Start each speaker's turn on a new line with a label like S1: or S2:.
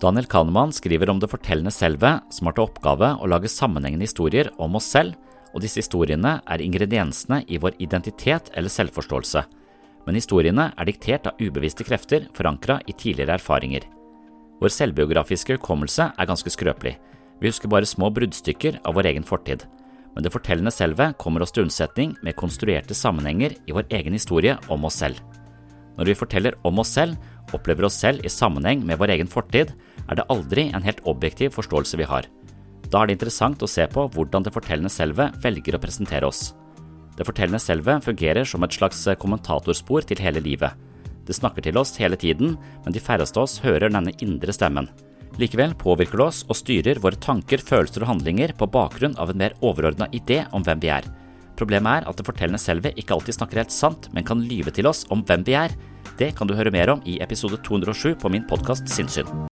S1: Daniel Kahneman skriver om det fortellende selvet, som har til oppgave å lage sammenhengende historier om oss selv, og disse historiene er ingrediensene i vår identitet eller selvforståelse. Men historiene er diktert av ubevisste krefter forankra i tidligere erfaringer. Vår selvbiografiske hukommelse er ganske skrøpelig. Vi husker bare små bruddstykker av vår egen fortid. Men det fortellende selvet kommer oss til unnsetning med konstruerte sammenhenger i vår egen historie om oss selv. Når vi forteller om oss selv, opplever oss selv i sammenheng med vår egen fortid, er det aldri en helt objektiv forståelse vi har. Da er det interessant å se på hvordan det fortellende selve velger å presentere oss. Det fortellende selve fungerer som et slags kommentatorspor til hele livet. Det snakker til oss hele tiden, men de færreste av oss hører denne indre stemmen. Likevel påvirker det oss og styrer våre tanker, følelser og handlinger på bakgrunn av en mer overordna idé om hvem vi er. Problemet er at det fortellende selve ikke alltid snakker helt sant, men kan lyve til oss om hvem vi er. Det kan du høre mer om i episode 207 på min podkast Sinnssyn.